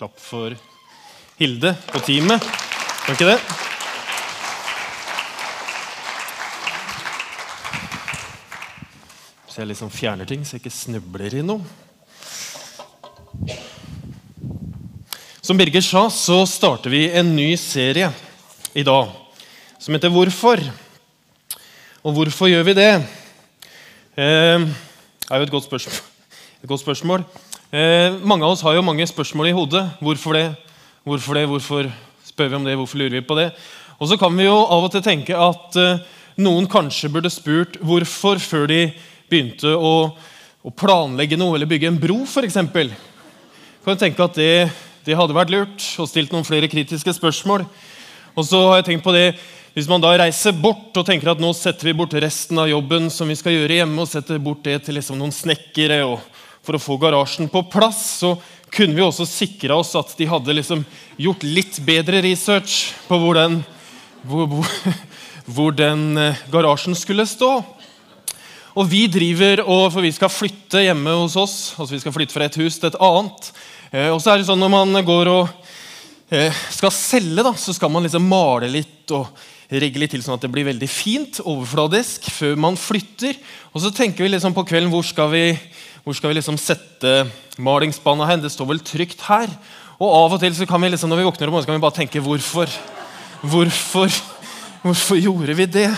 klapp for Hilde på teamet. Kan ikke det? Så jeg liksom fjerner ting, så jeg ikke snubler i noe. Som Birger sa, så starter vi en ny serie i dag som heter Hvorfor. Og hvorfor gjør vi det? Eh, er jo et godt spørsmål. Et godt spørsmål. Eh, mange av oss har jo mange spørsmål i hodet. Hvorfor det? Hvorfor det? Hvorfor spør vi om det? Hvorfor lurer vi på det? Og så kan vi jo av og til tenke at eh, noen kanskje burde spurt hvorfor før de begynte å, å planlegge noe eller bygge en bro, f.eks. Kan du tenke at det, det hadde vært lurt, og stilt noen flere kritiske spørsmål. Og så har jeg tenkt på det hvis man da reiser bort og tenker at nå setter vi bort resten av jobben som vi skal gjøre hjemme, og setter bort det til liksom noen snekkere og for å få garasjen på plass, så kunne vi også sikra oss at de hadde liksom gjort litt bedre research på hvor den, hvor, hvor, hvor den eh, garasjen skulle stå. Og vi driver, og, For vi skal flytte hjemme hos oss. altså Vi skal flytte fra et hus til et annet. Eh, og så er det sånn Når man går og eh, skal selge, da, så skal man liksom male litt og rigge litt til sånn at det blir veldig fint overfladisk før man flytter. Og så tenker vi liksom på kvelden hvor skal vi, hvor skal vi liksom sette malingsspanna hen. Det står vel trygt her. Og av og til så kan vi liksom, når vi våkner om så kan vi bare tenke hvorfor. Hvorfor, hvorfor gjorde vi det?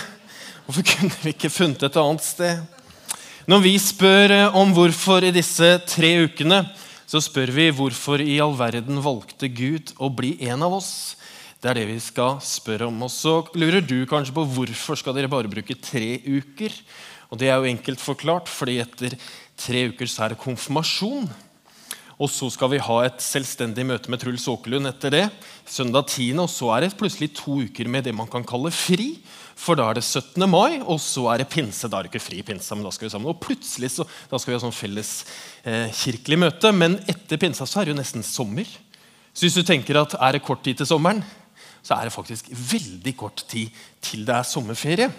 Hvorfor kunne vi ikke funnet et annet sted? Når vi spør om hvorfor i disse tre ukene, så spør vi hvorfor i all verden valgte Gud å bli en av oss. Det er det vi skal spørre om. Og så lurer du kanskje på hvorfor skal dere bare bruke tre uker. Og Det er jo enkelt forklart, fordi etter tre uker så er det konfirmasjon. Og så skal vi ha et selvstendig møte med Truls Åkerlund etter det. søndag 10. Og så er det plutselig to uker med det man kan kalle fri. For da er det 17. mai, og så er det pinse. Da er det ikke fri pinse, men da skal vi sammen. Og plutselig så, da skal vi ha sånn felles eh, kirkelig møte. Men etter pinsa så er det jo nesten sommer. Så hvis du tenker at er det kort tid til sommeren, så er det faktisk veldig kort tid til det er sommerferie.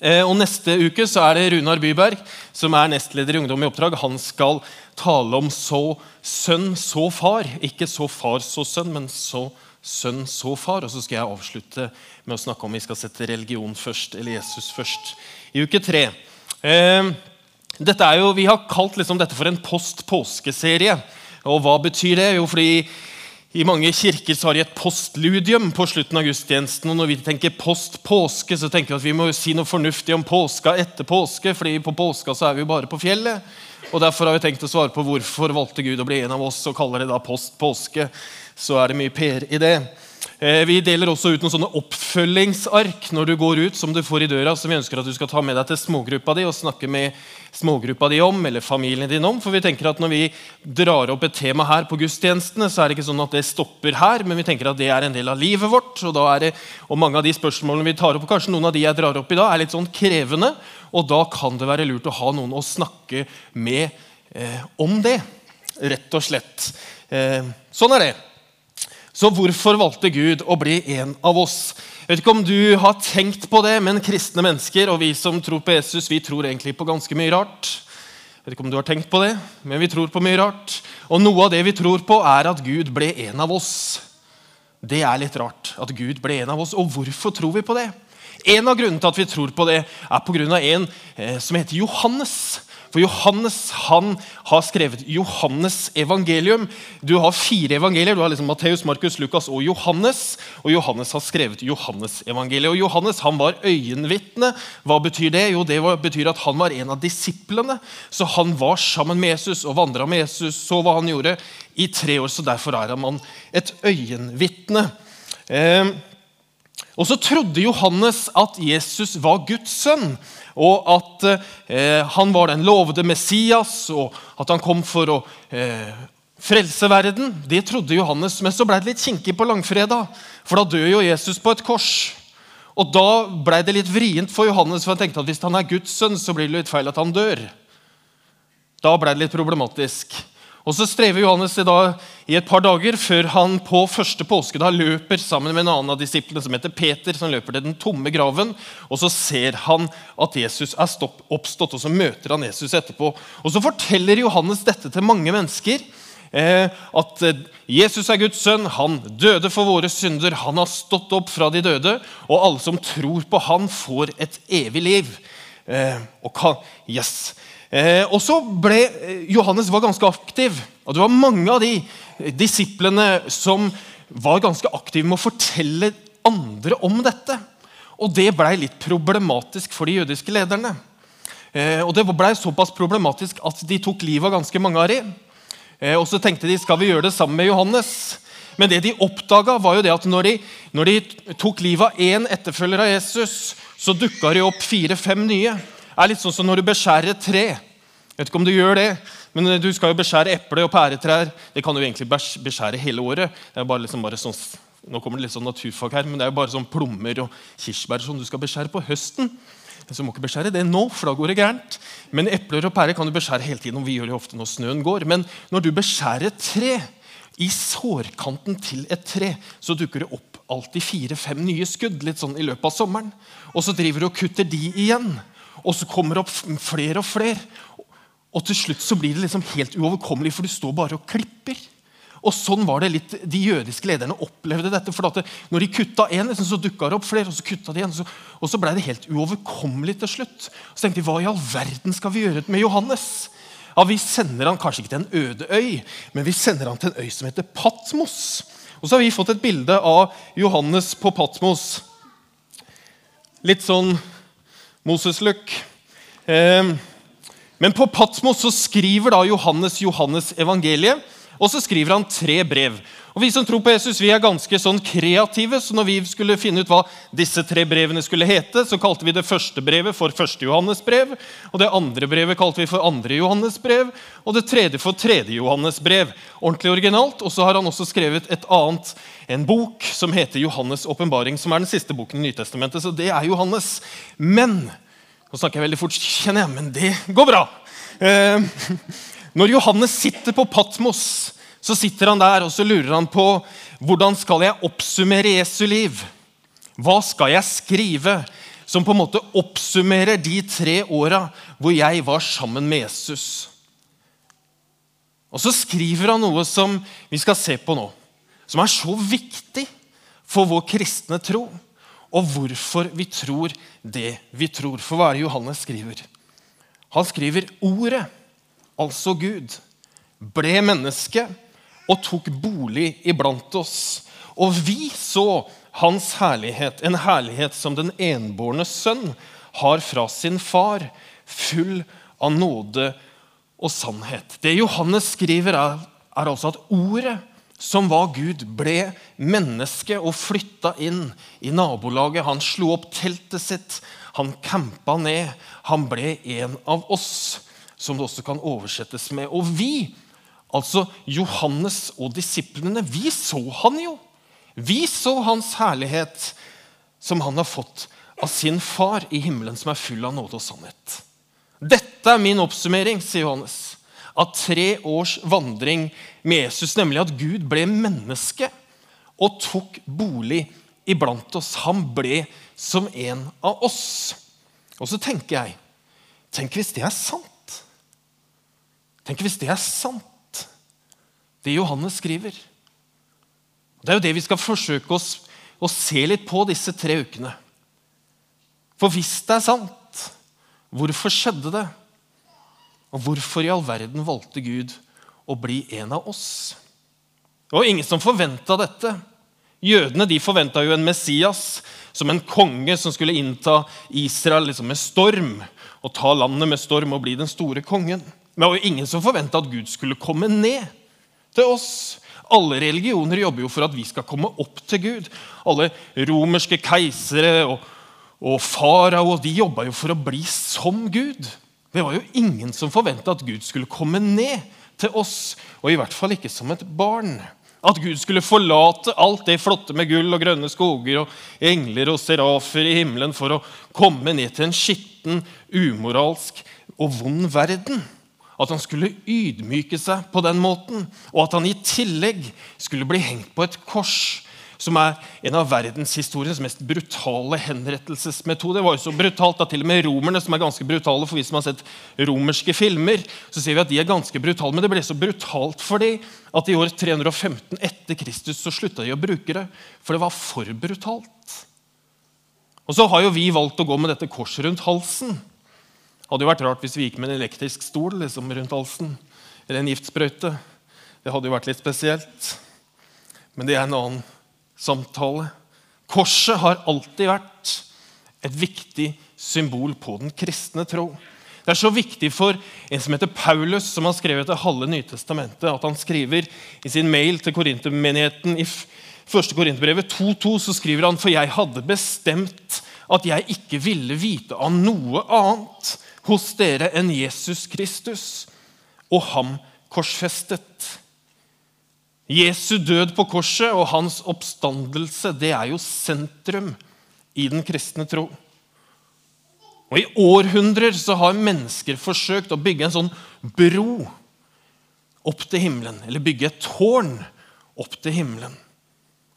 Eh, og Neste uke så er det Runar Byberg, som er nestleder i Ungdom i oppdrag. Han skal tale om så sønn, så far. Ikke så far, så sønn, men så sønn, så far. Og så skal jeg avslutte med å snakke om vi skal sette religion først, eller Jesus først, i uke tre. Eh, dette er jo, vi har kalt liksom dette for en post-påskeserie. Og hva betyr det? Jo, fordi i mange kirker så har de et postludium på slutten av gudstjenesten. og Når vi tenker post-påske, så tenker vi at vi må si noe fornuftig om påska etter påske. fordi på påska så er vi jo bare på fjellet. Og Derfor har vi tenkt å svare på hvorfor valgte Gud å bli en av oss og kaller det da post-påske. Så er det mye PR i det. Eh, vi deler også ut noen sånne oppfølgingsark når du går ut, som du får i døra, som vi ønsker at du skal ta med deg til smågruppa di og snakke med smågruppa di om, eller familien din om. For vi tenker at Når vi drar opp et tema her på gudstjenestene, så er det ikke sånn at det stopper her, men vi tenker at det er en del av livet vårt. Og, da er det, og mange av de spørsmålene vi tar opp, og kanskje noen av de jeg drar opp i dag, er litt sånn krevende. Og da kan det være lurt å ha noen å snakke med eh, om det. Rett og slett. Eh, sånn er det. Så hvorfor valgte Gud å bli en av oss? Jeg vet ikke om du har tenkt på det, men kristne mennesker og vi som tror på Jesus, vi tror egentlig på ganske mye rart. Jeg vet ikke om du har tenkt på det, men vi tror på mye rart. Og noe av det vi tror på, er at Gud ble en av oss. Det er litt rart at Gud ble en av oss. Og hvorfor tror vi på det? En av grunnene til at vi tror på det, er pga. en eh, som heter Johannes. For Johannes han har skrevet Johannes evangelium. Du har fire evangelier. Du har liksom Matteus, Markus, Lukas og Johannes. Og Johannes har skrevet Johannes evangeliet. Og Johannes han var øyenvitne. Hva betyr det? Jo, Det betyr at han var en av disiplene. Så han var sammen med Jesus og vandra med Jesus, så hva han gjorde, i tre år. Så derfor er han et øyenvitne. Eh, og så trodde Johannes at Jesus var Guds sønn og at eh, han var den lovede Messias, og at han kom for å eh, frelse verden. Det trodde Johannes, men så ble det litt kinkig på langfredag, for da dør jo Jesus på et kors. Og Da ble det litt vrient for Johannes, for han tenkte at hvis han er Guds sønn, så blir det litt feil at han dør. Da ble det litt problematisk. Og så strever Johannes i, dag, i et par dager før han på første påskedag løper sammen med en annen av disiplene som heter Peter, som løper til den tomme graven. Og så ser han at Jesus er stopp, oppstått, og så møter han Jesus etterpå. Og Så forteller Johannes dette til mange mennesker Eh, at eh, Jesus er Guds sønn, han døde for våre synder, han har stått opp fra de døde, og alle som tror på han, får et evig liv. Eh, og, kan, yes. Og så ble Johannes var ganske aktiv, og det var mange av de disiplene som var ganske aktive med å fortelle andre om dette. Og det blei litt problematisk for de jødiske lederne. og Det blei såpass problematisk at de tok livet av ganske mange av dem. Eh, og så tenkte de skal vi gjøre det sammen med Johannes. Men det de oppdaga, var jo det at når de, når de tok livet av én etterfølger av Jesus, så dukka det opp fire-fem nye. Er litt sånn som når du beskjærer et tre. Jeg vet ikke om du gjør det, men du skal jo beskjære eple- og pæretrær. Det kan du egentlig beskjære hele året. Det er bare liksom bare sånn, nå kommer det litt sånn naturfag her, men det er jo bare sånn plommer og kirsebær som du skal beskjære på høsten. Så må ikke beskjære det nå, for da går det gærent. Men epler og pærer kan du beskjære hele tiden. og vi gjør det ofte når snøen går. Men når du beskjærer et tre, i sårkanten til et tre, så dukker det opp alltid fire-fem nye skudd litt sånn i løpet av sommeren. Og så driver du og kutter de igjen. Og så kommer det opp flere og flere. Og til slutt så blir det liksom helt uoverkommelig, for du står bare og klipper. Og sånn var det litt, De jødiske lederne opplevde dette. for det, Når de kutta én, liksom, så dukka det opp flere. Og så kutta de en, så, og så ble det helt uoverkommelig til slutt. Så tenkte de, Hva i all verden skal vi gjøre med Johannes? Ja, Vi sender han kanskje ikke til en øde øy, men vi sender han til en øy som heter Patmos. Og så har vi fått et bilde av Johannes på Patmos. Litt sånn Moses-look. Eh, men på Patmos så skriver da Johannes Johannes evangeliet. Og så skriver han tre brev. Og Vi som tror på Jesus, vi er ganske sånn kreative, så når vi skulle finne ut hva disse tre brevene skulle hete, så kalte vi det første brevet for første Johannes brev, og det andre brevet kalte vi for andre Johannes brev, og det tredje for tredje Johannes brev. Ordentlig originalt. Og så har han også skrevet et annet, en bok som heter Johannes' åpenbaring, som er den siste boken i Nytestamentet. Så det er Johannes. Men Nå snakker jeg veldig fort, kjenner jeg, men det går bra. Eh, når Johannes sitter på Patmos, så sitter han der og så lurer han på hvordan skal jeg oppsummere Jesu liv. Hva skal jeg skrive som på en måte oppsummerer de tre åra hvor jeg var sammen med Jesus? Og så skriver han noe som vi skal se på nå, som er så viktig for vår kristne tro, og hvorfor vi tror det vi tror. For hva er det Johannes skriver? Han skriver ordet altså Gud, ble menneske og tok bolig iblant oss. Og vi så hans herlighet, en herlighet som den enbårne sønn har fra sin far, full av nåde og sannhet. Det Johannes skriver, er, er altså at ordet som var Gud, ble menneske og flytta inn i nabolaget. Han slo opp teltet sitt, han campa ned. Han ble en av oss som det også kan oversettes med. Og vi, altså Johannes og disiplene, vi så han jo. Vi så hans herlighet som han har fått av sin far i himmelen, som er full av nåde og sannhet. Dette er min oppsummering, sier Johannes, av tre års vandring med Jesus, nemlig at Gud ble menneske og tok bolig iblant oss. Han ble som en av oss. Og så tenker jeg Tenk hvis det er sant. Tenk hvis det er sant, det Johannes skriver. Det er jo det vi skal forsøke oss å se litt på disse tre ukene. For hvis det er sant, hvorfor skjedde det? Og hvorfor i all verden valgte Gud å bli en av oss? Var ingen som forventa dette. Jødene de forventa jo en Messias som en konge som skulle innta Israel liksom med storm og ta landet med storm og bli den store kongen. Men det var jo ingen som forventa at Gud skulle komme ned til oss. Alle religioner jobber jo for at vi skal komme opp til Gud. Alle romerske keisere og, og farao de jobba jo for å bli som Gud. Det var jo ingen som forventa at Gud skulle komme ned til oss, og i hvert fall ikke som et barn. At Gud skulle forlate alt det flotte med gull og grønne skoger og engler og serafer i himmelen for å komme ned til en skitten, umoralsk og vond verden. At han skulle ydmyke seg på den måten, og at han i tillegg skulle bli hengt på et kors som er en av verdenshistoriens mest brutale henrettelsesmetoder. Det var jo så brutalt at til og med romerne, som er ganske brutale for vi som har sett romerske filmer, så ser vi at de er ganske brutale, Men det ble så brutalt for dem at i år 315 etter Kristus så slutta de å bruke det, for det var for brutalt. Og så har jo vi valgt å gå med dette korset rundt halsen. Hadde jo vært rart hvis vi gikk med en elektrisk stol liksom, rundt halsen. Eller en giftsprøyte. Det hadde jo vært litt spesielt. Men det er en annen samtale. Korset har alltid vært et viktig symbol på den kristne tro. Det er så viktig for en som heter Paulus, som har skrevet det halve Nytestamentet, at han skriver i sin mail til korintermenigheten i 1. Korinterbrevet 2.2 så skriver han for jeg hadde bestemt at jeg ikke ville vite av noe annet hos dere enn Jesus Kristus og ham korsfestet. Jesu død på korset og hans oppstandelse det er jo sentrum i den kristne tro. Og I århundrer så har mennesker forsøkt å bygge en sånn bro opp til himmelen. Eller bygge et tårn opp til himmelen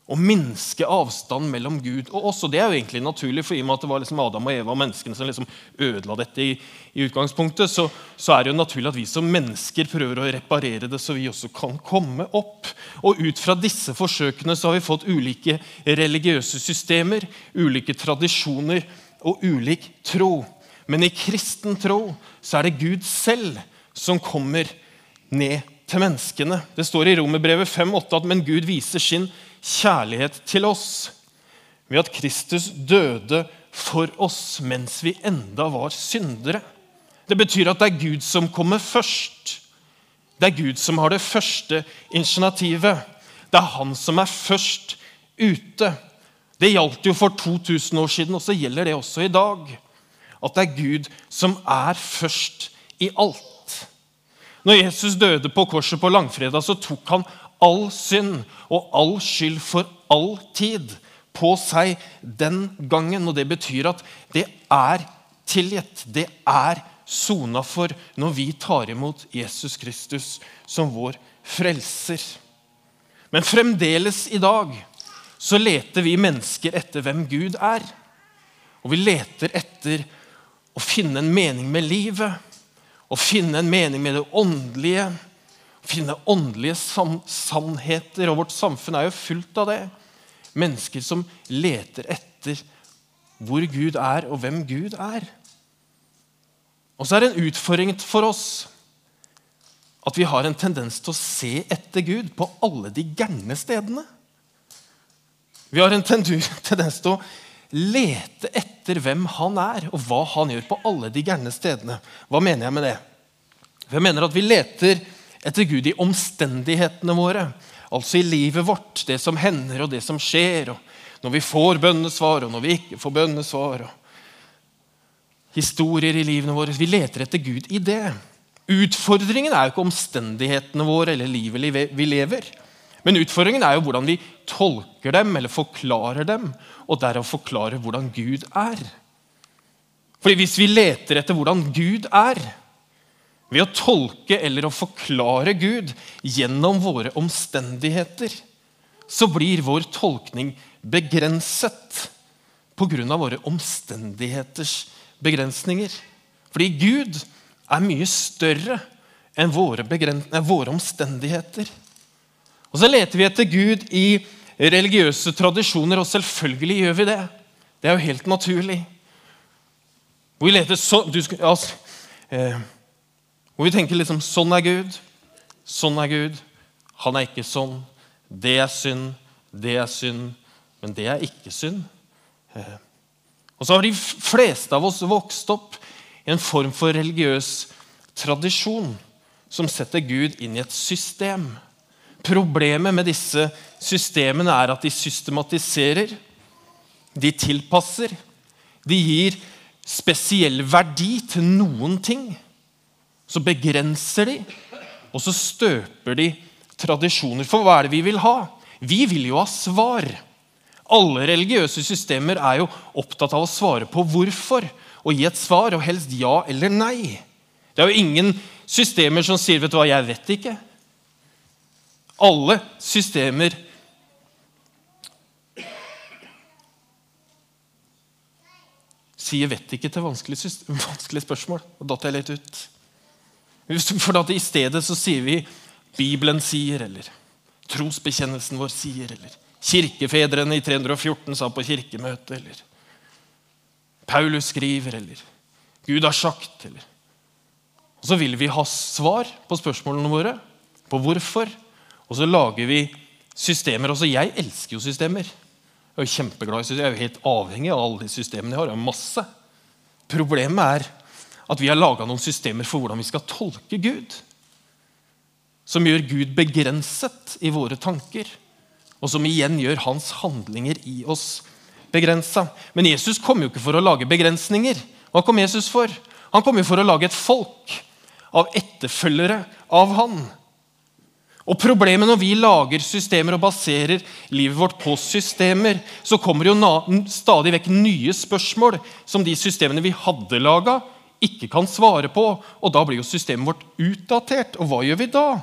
å minske avstanden mellom Gud og oss. Og Det er jo egentlig naturlig, for i og med at det var liksom Adam og Eva og menneskene som liksom ødela dette i, i utgangspunktet, så, så, er det jo naturlig at vi som mennesker prøver å reparere det, så vi også kan komme opp. Og Ut fra disse forsøkene så har vi fått ulike religiøse systemer, ulike tradisjoner og ulik tro. Men i kristen tro så er det Gud selv som kommer ned til menneskene. Det står i Romerbrevet 5,8 at men Gud viser sin kjærlighet til oss ved at Kristus døde for oss mens vi enda var syndere. Det betyr at det er Gud som kommer først. Det er Gud som har det første initiativet. Det er han som er først ute. Det gjaldt jo for 2000 år siden, og så gjelder det også i dag. At det er Gud som er først i alt. Når Jesus døde på korset på langfredag, så tok han all synd og all skyld for all tid på seg den gangen. Og det betyr at det er tilgitt. Det er sona for når vi tar imot Jesus Kristus som vår frelser. Men fremdeles i dag så leter vi mennesker etter hvem Gud er. Og vi leter etter å finne en mening med livet, å finne en mening med det åndelige finne åndelige sannheter. Og vårt samfunn er jo fullt av det. Mennesker som leter etter hvor Gud er, og hvem Gud er. Og så er det en utfordring for oss at vi har en tendens til å se etter Gud på alle de gærne stedene. Vi har en tendens til å lete etter hvem han er, og hva han gjør på alle de gærne stedene. Hva mener jeg med det? Jeg mener at vi leter etter Gud i omstendighetene våre. Altså i livet vårt, det som hender og det som skjer. og Når vi får bønnesvar, og når vi ikke får bønnesvar. og Historier i livene våre. Vi leter etter Gud i det. Utfordringen er jo ikke omstendighetene våre eller livet vi lever. Men utfordringen er jo hvordan vi tolker dem eller forklarer dem, og derav forklarer hvordan Gud er. Fordi Hvis vi leter etter hvordan Gud er, ved å tolke eller å forklare Gud gjennom våre omstendigheter, så blir vår tolkning begrenset pga. våre omstendigheters begrensninger. Fordi Gud er mye større enn våre, våre omstendigheter. Og Så leter vi etter Gud i religiøse tradisjoner, og selvfølgelig gjør vi det. Det er jo helt naturlig. Vi leter så, du, altså, eh, hvor vi tenker liksom sånn er Gud, sånn er Gud. Han er ikke sånn. Det er synd, det er synd, men det er ikke synd. Eh, og så har de fleste av oss vokst opp i en form for religiøs tradisjon som setter Gud inn i et system. Problemet med disse systemene er at de systematiserer, de tilpasser, de gir spesiell verdi til noen ting så begrenser de, og så støper de tradisjoner. For hva er det vi vil ha? Vi vil jo ha svar. Alle religiøse systemer er jo opptatt av å svare på hvorfor og gi et svar, og helst ja eller nei. Det er jo ingen systemer som sier 'vet du hva, jeg vet ikke'. Alle systemer sier 'vet ikke' til vanskelige, vanskelige spørsmål. Og datt jeg litt ut. For at I stedet så sier vi 'Bibelen sier', eller 'Trosbekjennelsen vår sier', eller 'Kirkefedrene i 314 sa på kirkemøtet', eller 'Paulus skriver', eller 'Gud har sagt', eller Og så vil vi ha svar på spørsmålene våre, på hvorfor. Og så lager vi systemer. Også jeg elsker jo systemer. Jeg er jo kjempeglad i systemer. Jeg er jo helt avhengig av alle de systemene jeg har. Jeg har masse. Problemet er at vi har laga noen systemer for hvordan vi skal tolke Gud. Som gjør Gud begrenset i våre tanker, og som igjen gjør hans handlinger i oss begrensa. Men Jesus kom jo ikke for å lage begrensninger. Hva kom Jesus for? Han kom jo for å lage et folk av etterfølgere av han. Og problemet Når vi lager systemer og baserer livet vårt på systemer, så kommer jo stadig vekk nye spørsmål som de systemene vi hadde laga, ikke kan svare på. Og Da blir jo systemet vårt utdatert. Og hva gjør vi da?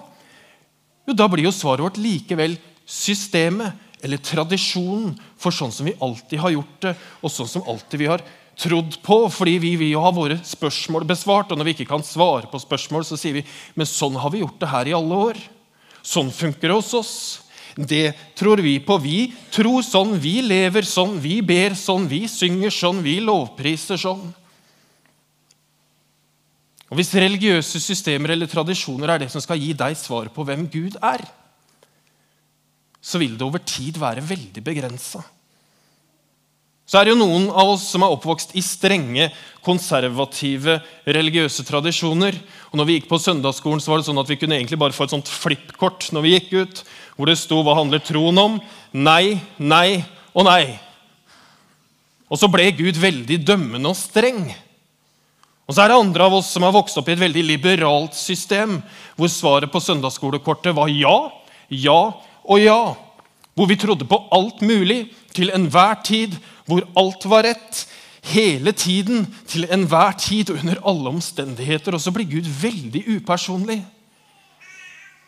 Jo, Da blir jo svaret vårt likevel systemet eller tradisjonen for sånn som vi alltid har gjort det, og sånn som alltid vi har trodd på. Fordi vi vil jo ha våre spørsmål besvart, og når vi ikke kan svare på spørsmål, så sier vi men sånn har vi gjort det her i alle år. Sånn funker det hos oss. Det tror vi på. Vi tror sånn, vi lever sånn, vi ber sånn, vi synger sånn, vi lovpriser sånn. Og Hvis religiøse systemer eller tradisjoner er det som skal gi deg svar på hvem Gud er, så vil det over tid være veldig begrensa. Så er det jo noen av oss som er oppvokst i strenge, konservative, religiøse tradisjoner. Og når vi gikk på søndagsskolen, så var det sånn at vi kunne egentlig bare få et sånt flippkort når vi gikk ut, hvor det sto 'Hva handler troen om?' Nei, nei og nei. Og så ble Gud veldig dømmende og streng. Og så er det andre av oss som har vokst opp i et veldig liberalt system, hvor svaret på søndagsskolekortet var ja, ja og ja. Hvor vi trodde på alt mulig til enhver tid hvor alt var rett. Hele tiden, til enhver tid og under alle omstendigheter. Og så blir Gud veldig upersonlig.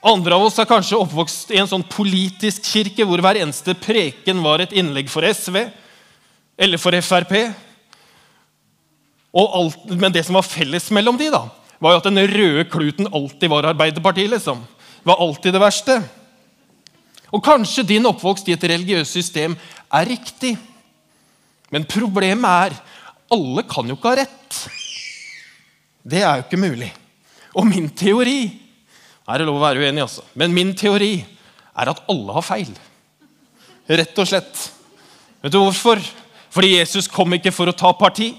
Andre av oss er kanskje oppvokst i en sånn politisk kirke hvor hver eneste preken var et innlegg for SV eller for Frp. Alt, men det som var felles mellom de da, var jo at den røde kluten alltid var Arbeiderpartiet. liksom. Det var alltid det verste. Og kanskje din oppvokst i et religiøst system er riktig. Men problemet er alle kan jo ikke ha rett. Det er jo ikke mulig. Og min teori er det lov å være uenig altså. Men min teori er at alle har feil. Rett og slett. Vet du hvorfor? Fordi Jesus kom ikke for å ta parti.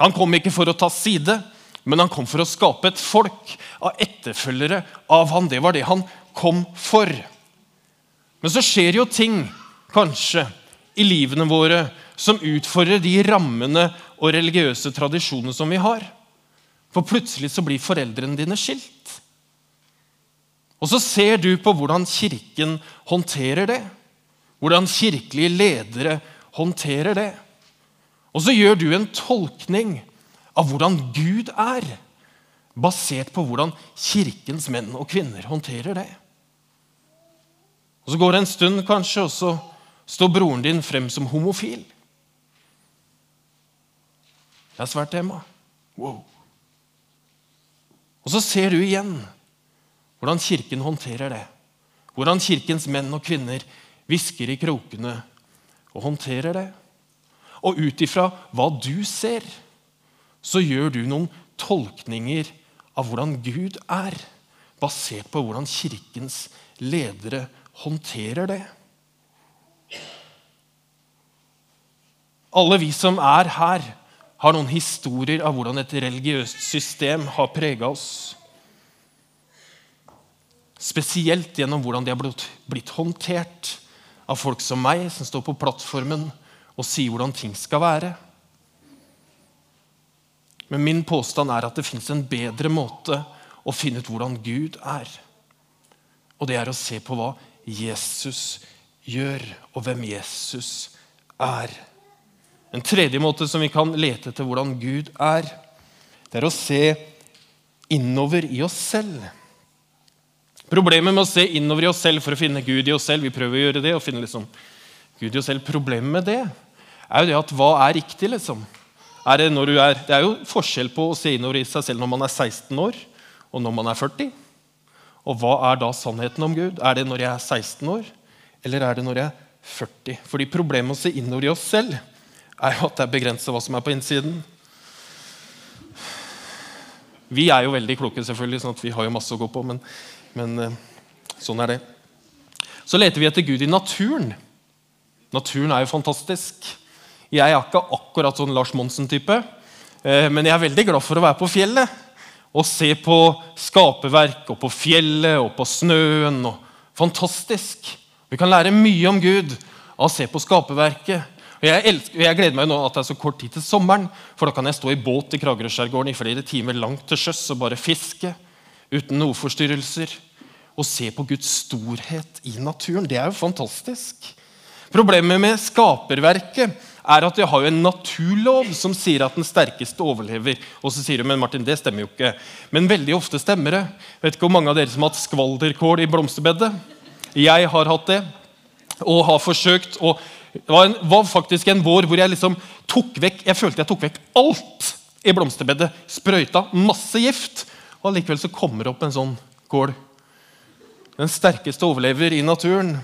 Han kom ikke for å ta side, men han kom for å skape et folk av etterfølgere av han. Det var det han kom for. Men så skjer jo ting, kanskje, i livene våre som utfordrer de rammene og religiøse tradisjonene som vi har. For plutselig så blir foreldrene dine skilt. Og så ser du på hvordan Kirken håndterer det. Hvordan kirkelige ledere håndterer det. Og så gjør du en tolkning av hvordan Gud er, basert på hvordan Kirkens menn og kvinner håndterer det. Og Så går det en stund, kanskje, og så står broren din frem som homofil. Det er svært tema. Wow. Og så ser du igjen hvordan Kirken håndterer det. Hvordan Kirkens menn og kvinner hvisker i krokene og håndterer det. Og ut ifra hva du ser, så gjør du noen tolkninger av hvordan Gud er, basert på hvordan Kirkens ledere håndterer det. Alle vi som er her, har noen historier av hvordan et religiøst system har prega oss. Spesielt gjennom hvordan de har blitt håndtert av folk som meg, som står på plattformen og sier hvordan ting skal være. Men min påstand er at det fins en bedre måte å finne ut hvordan Gud er. Og det er å se på hva Jesus gjør, og hvem Jesus er. En tredje måte som vi kan lete etter hvordan Gud er, det er å se innover i oss selv. Problemet med å se innover i oss selv for å finne Gud i oss selv vi prøver å gjøre det, og finne liksom Gud i oss selv, Problemet med det er jo det at hva er riktig? liksom? Er det, er, det er jo forskjell på å se innover i seg selv når man er 16 år, og når man er 40. Og hva er da sannheten om Gud? Er det når jeg er 16 år, eller er det når jeg er 40? Fordi problemet med å se innover i oss selv er jo at det er begrenset hva som er på innsiden. Vi er jo veldig kloke, selvfølgelig, sånn at vi har jo masse å gå på, men, men eh, sånn er det. Så leter vi etter Gud i naturen. Naturen er jo fantastisk. Jeg er ikke akkurat sånn Lars Monsen-type, eh, men jeg er veldig glad for å være på fjellet og se på skaperverk og på fjellet og på snøen. Og fantastisk. Vi kan lære mye om Gud av å se på skaperverket. Og jeg, elsker, jeg, gleder meg nå at det er så kort tid til sommeren, for da kan jeg stå i båt i Kragerøskjærgården i flere timer langt til sjøs og bare fiske uten noe forstyrrelser. Og se på Guds storhet i naturen. Det er jo fantastisk. Problemet med skaperverket er at vi har jo en naturlov som sier at den sterkeste overlever. Og så sier du, men Martin, det stemmer jo ikke. Men veldig ofte stemmer det. Vet ikke hvor mange av dere som har hatt skvalderkål i blomsterbedet? Jeg har hatt det, og har forsøkt. og Det var, en, var faktisk en vår hvor jeg liksom tok vekk jeg følte jeg tok vekk alt i blomsterbedet. Sprøyta masse gift. Og allikevel så kommer det opp en sånn kål. Den sterkeste overlever i naturen.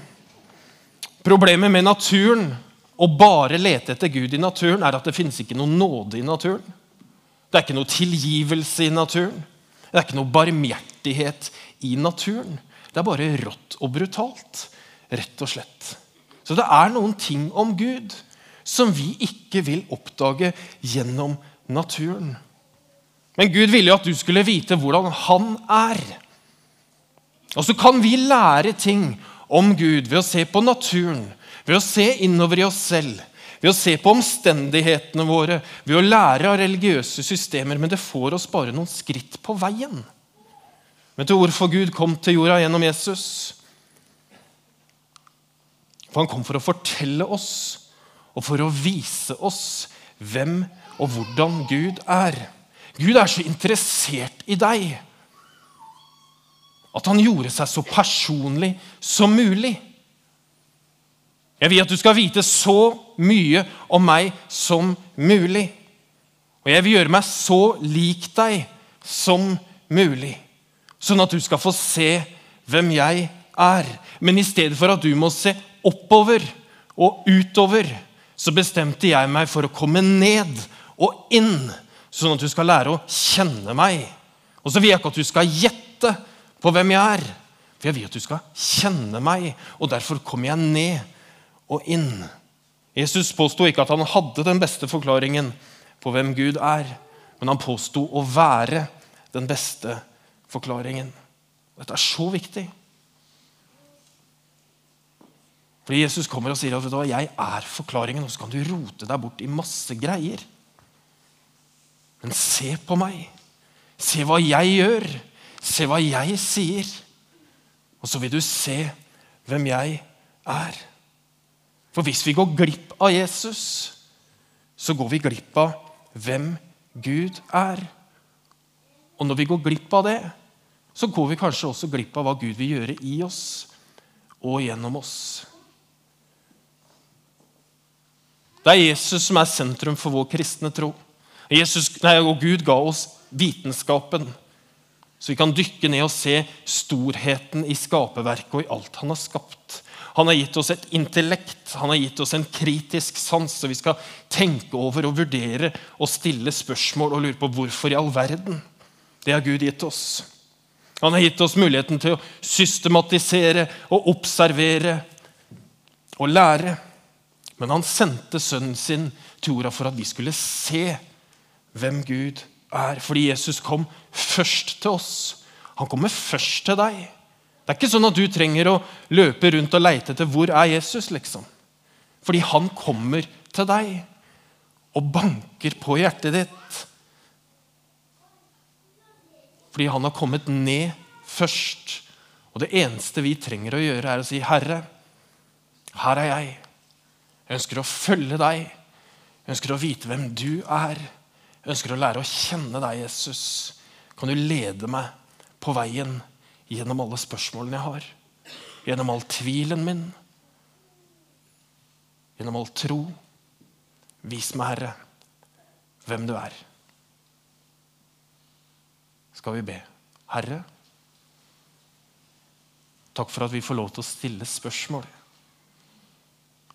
Problemet med naturen å bare lete etter Gud i naturen er at det finnes ikke noe nåde i naturen. Det er ikke noe tilgivelse i naturen. Det er ikke noe barmhjertighet i naturen. Det er bare rått og brutalt, rett og slett. Så det er noen ting om Gud som vi ikke vil oppdage gjennom naturen. Men Gud ville jo at du skulle vite hvordan han er. Og så kan vi lære ting om Gud ved å se på naturen, ved å se innover i oss selv, ved å se på omstendighetene våre, ved å lære av religiøse systemer. Men det får oss bare noen skritt på veien. Vet du hvorfor Gud kom til jorda gjennom Jesus? For Han kom for å fortelle oss og for å vise oss hvem og hvordan Gud er. Gud er så interessert i deg at han gjorde seg så personlig som mulig. Jeg vil at du skal vite så mye om meg som mulig. Og jeg vil gjøre meg så lik deg som mulig, sånn at du skal få se hvem jeg er. Men i stedet for at du må se oppover og utover, så bestemte jeg meg for å komme ned og inn, sånn at du skal lære å kjenne meg. Og så vil jeg ikke at du skal gjette på hvem jeg er, for jeg vil at du skal kjenne meg. Og derfor kommer jeg ned og inn. Jesus påsto ikke at han hadde den beste forklaringen på hvem Gud er, men han påsto å være den beste forklaringen. Dette er så viktig. Fordi Jesus kommer og sier at du, jeg er forklaringen, og så kan du rote deg bort i masse greier. Men se på meg. Se hva jeg gjør. Se hva jeg sier. Og så vil du se hvem jeg er. For hvis vi går glipp av Jesus, så går vi glipp av hvem Gud er. Og når vi går glipp av det, så går vi kanskje også glipp av hva Gud vil gjøre i oss og gjennom oss. Det er Jesus som er sentrum for vår kristne tro. Jesus, nei, og Gud ga oss vitenskapen, så vi kan dykke ned og se storheten i skaperverket og i alt han har skapt. Han har gitt oss et intellekt, han har gitt oss en kritisk sans, så vi skal tenke over og vurdere og stille spørsmål og lure på hvorfor i all verden. Det har Gud gitt oss. Han har gitt oss muligheten til å systematisere og observere og lære. Men han sendte sønnen sin til jorda for at vi skulle se hvem Gud er. Fordi Jesus kom først til oss. Han kommer først til deg. Det er ikke sånn at du trenger å løpe rundt og leite etter hvor er Jesus, liksom. Fordi han kommer til deg og banker på hjertet ditt. Fordi han har kommet ned først. Og det eneste vi trenger å gjøre, er å si, 'Herre, her er jeg. Jeg ønsker å følge deg. Jeg ønsker å vite hvem du er. Jeg ønsker å lære å kjenne deg, Jesus. Kan du lede meg på veien?' Gjennom alle spørsmålene jeg har. Gjennom all tvilen min. Gjennom all tro. Vis meg, Herre, hvem du er. Skal vi be. Herre, takk for at vi får lov til å stille spørsmål.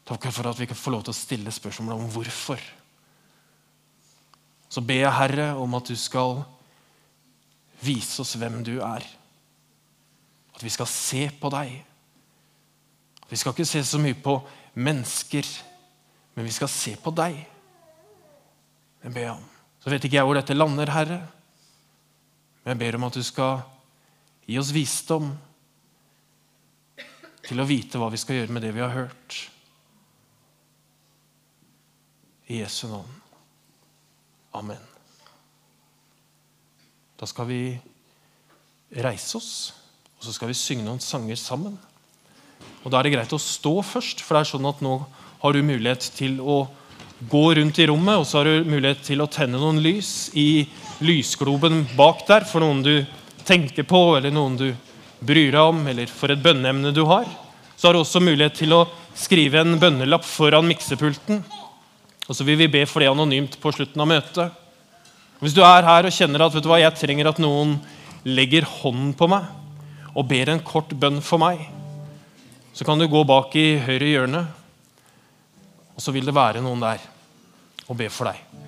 Takk for at vi kan få lov til å stille spørsmål om hvorfor. Så ber jeg, Herre, om at du skal vise oss hvem du er. At vi skal se på deg. Vi skal ikke se så mye på mennesker, men vi skal se på deg. Det ber jeg om. Så vet ikke jeg hvor dette lander, Herre. Men jeg ber om at du skal gi oss visdom til å vite hva vi skal gjøre med det vi har hørt. I Jesu navn. Amen. Da skal vi reise oss, og så skal vi synge noen sanger sammen. Og Da er det greit å stå først, for det er sånn at nå har du mulighet til å gå rundt i rommet, og så har du mulighet til å tenne noen lys i lysgloben bak der for noen du tenker på, eller noen du bryr deg om, eller for et bønneemne du har. Så har du også mulighet til å skrive en bønnelapp foran miksepulten. Og så vil vi be for det anonymt på slutten av møtet. Hvis du er her og kjenner at vet du hva, jeg trenger at noen legger hånden på meg og ber en kort bønn for meg, så kan du gå bak i høyre hjørne, og så vil det være noen der og be for deg.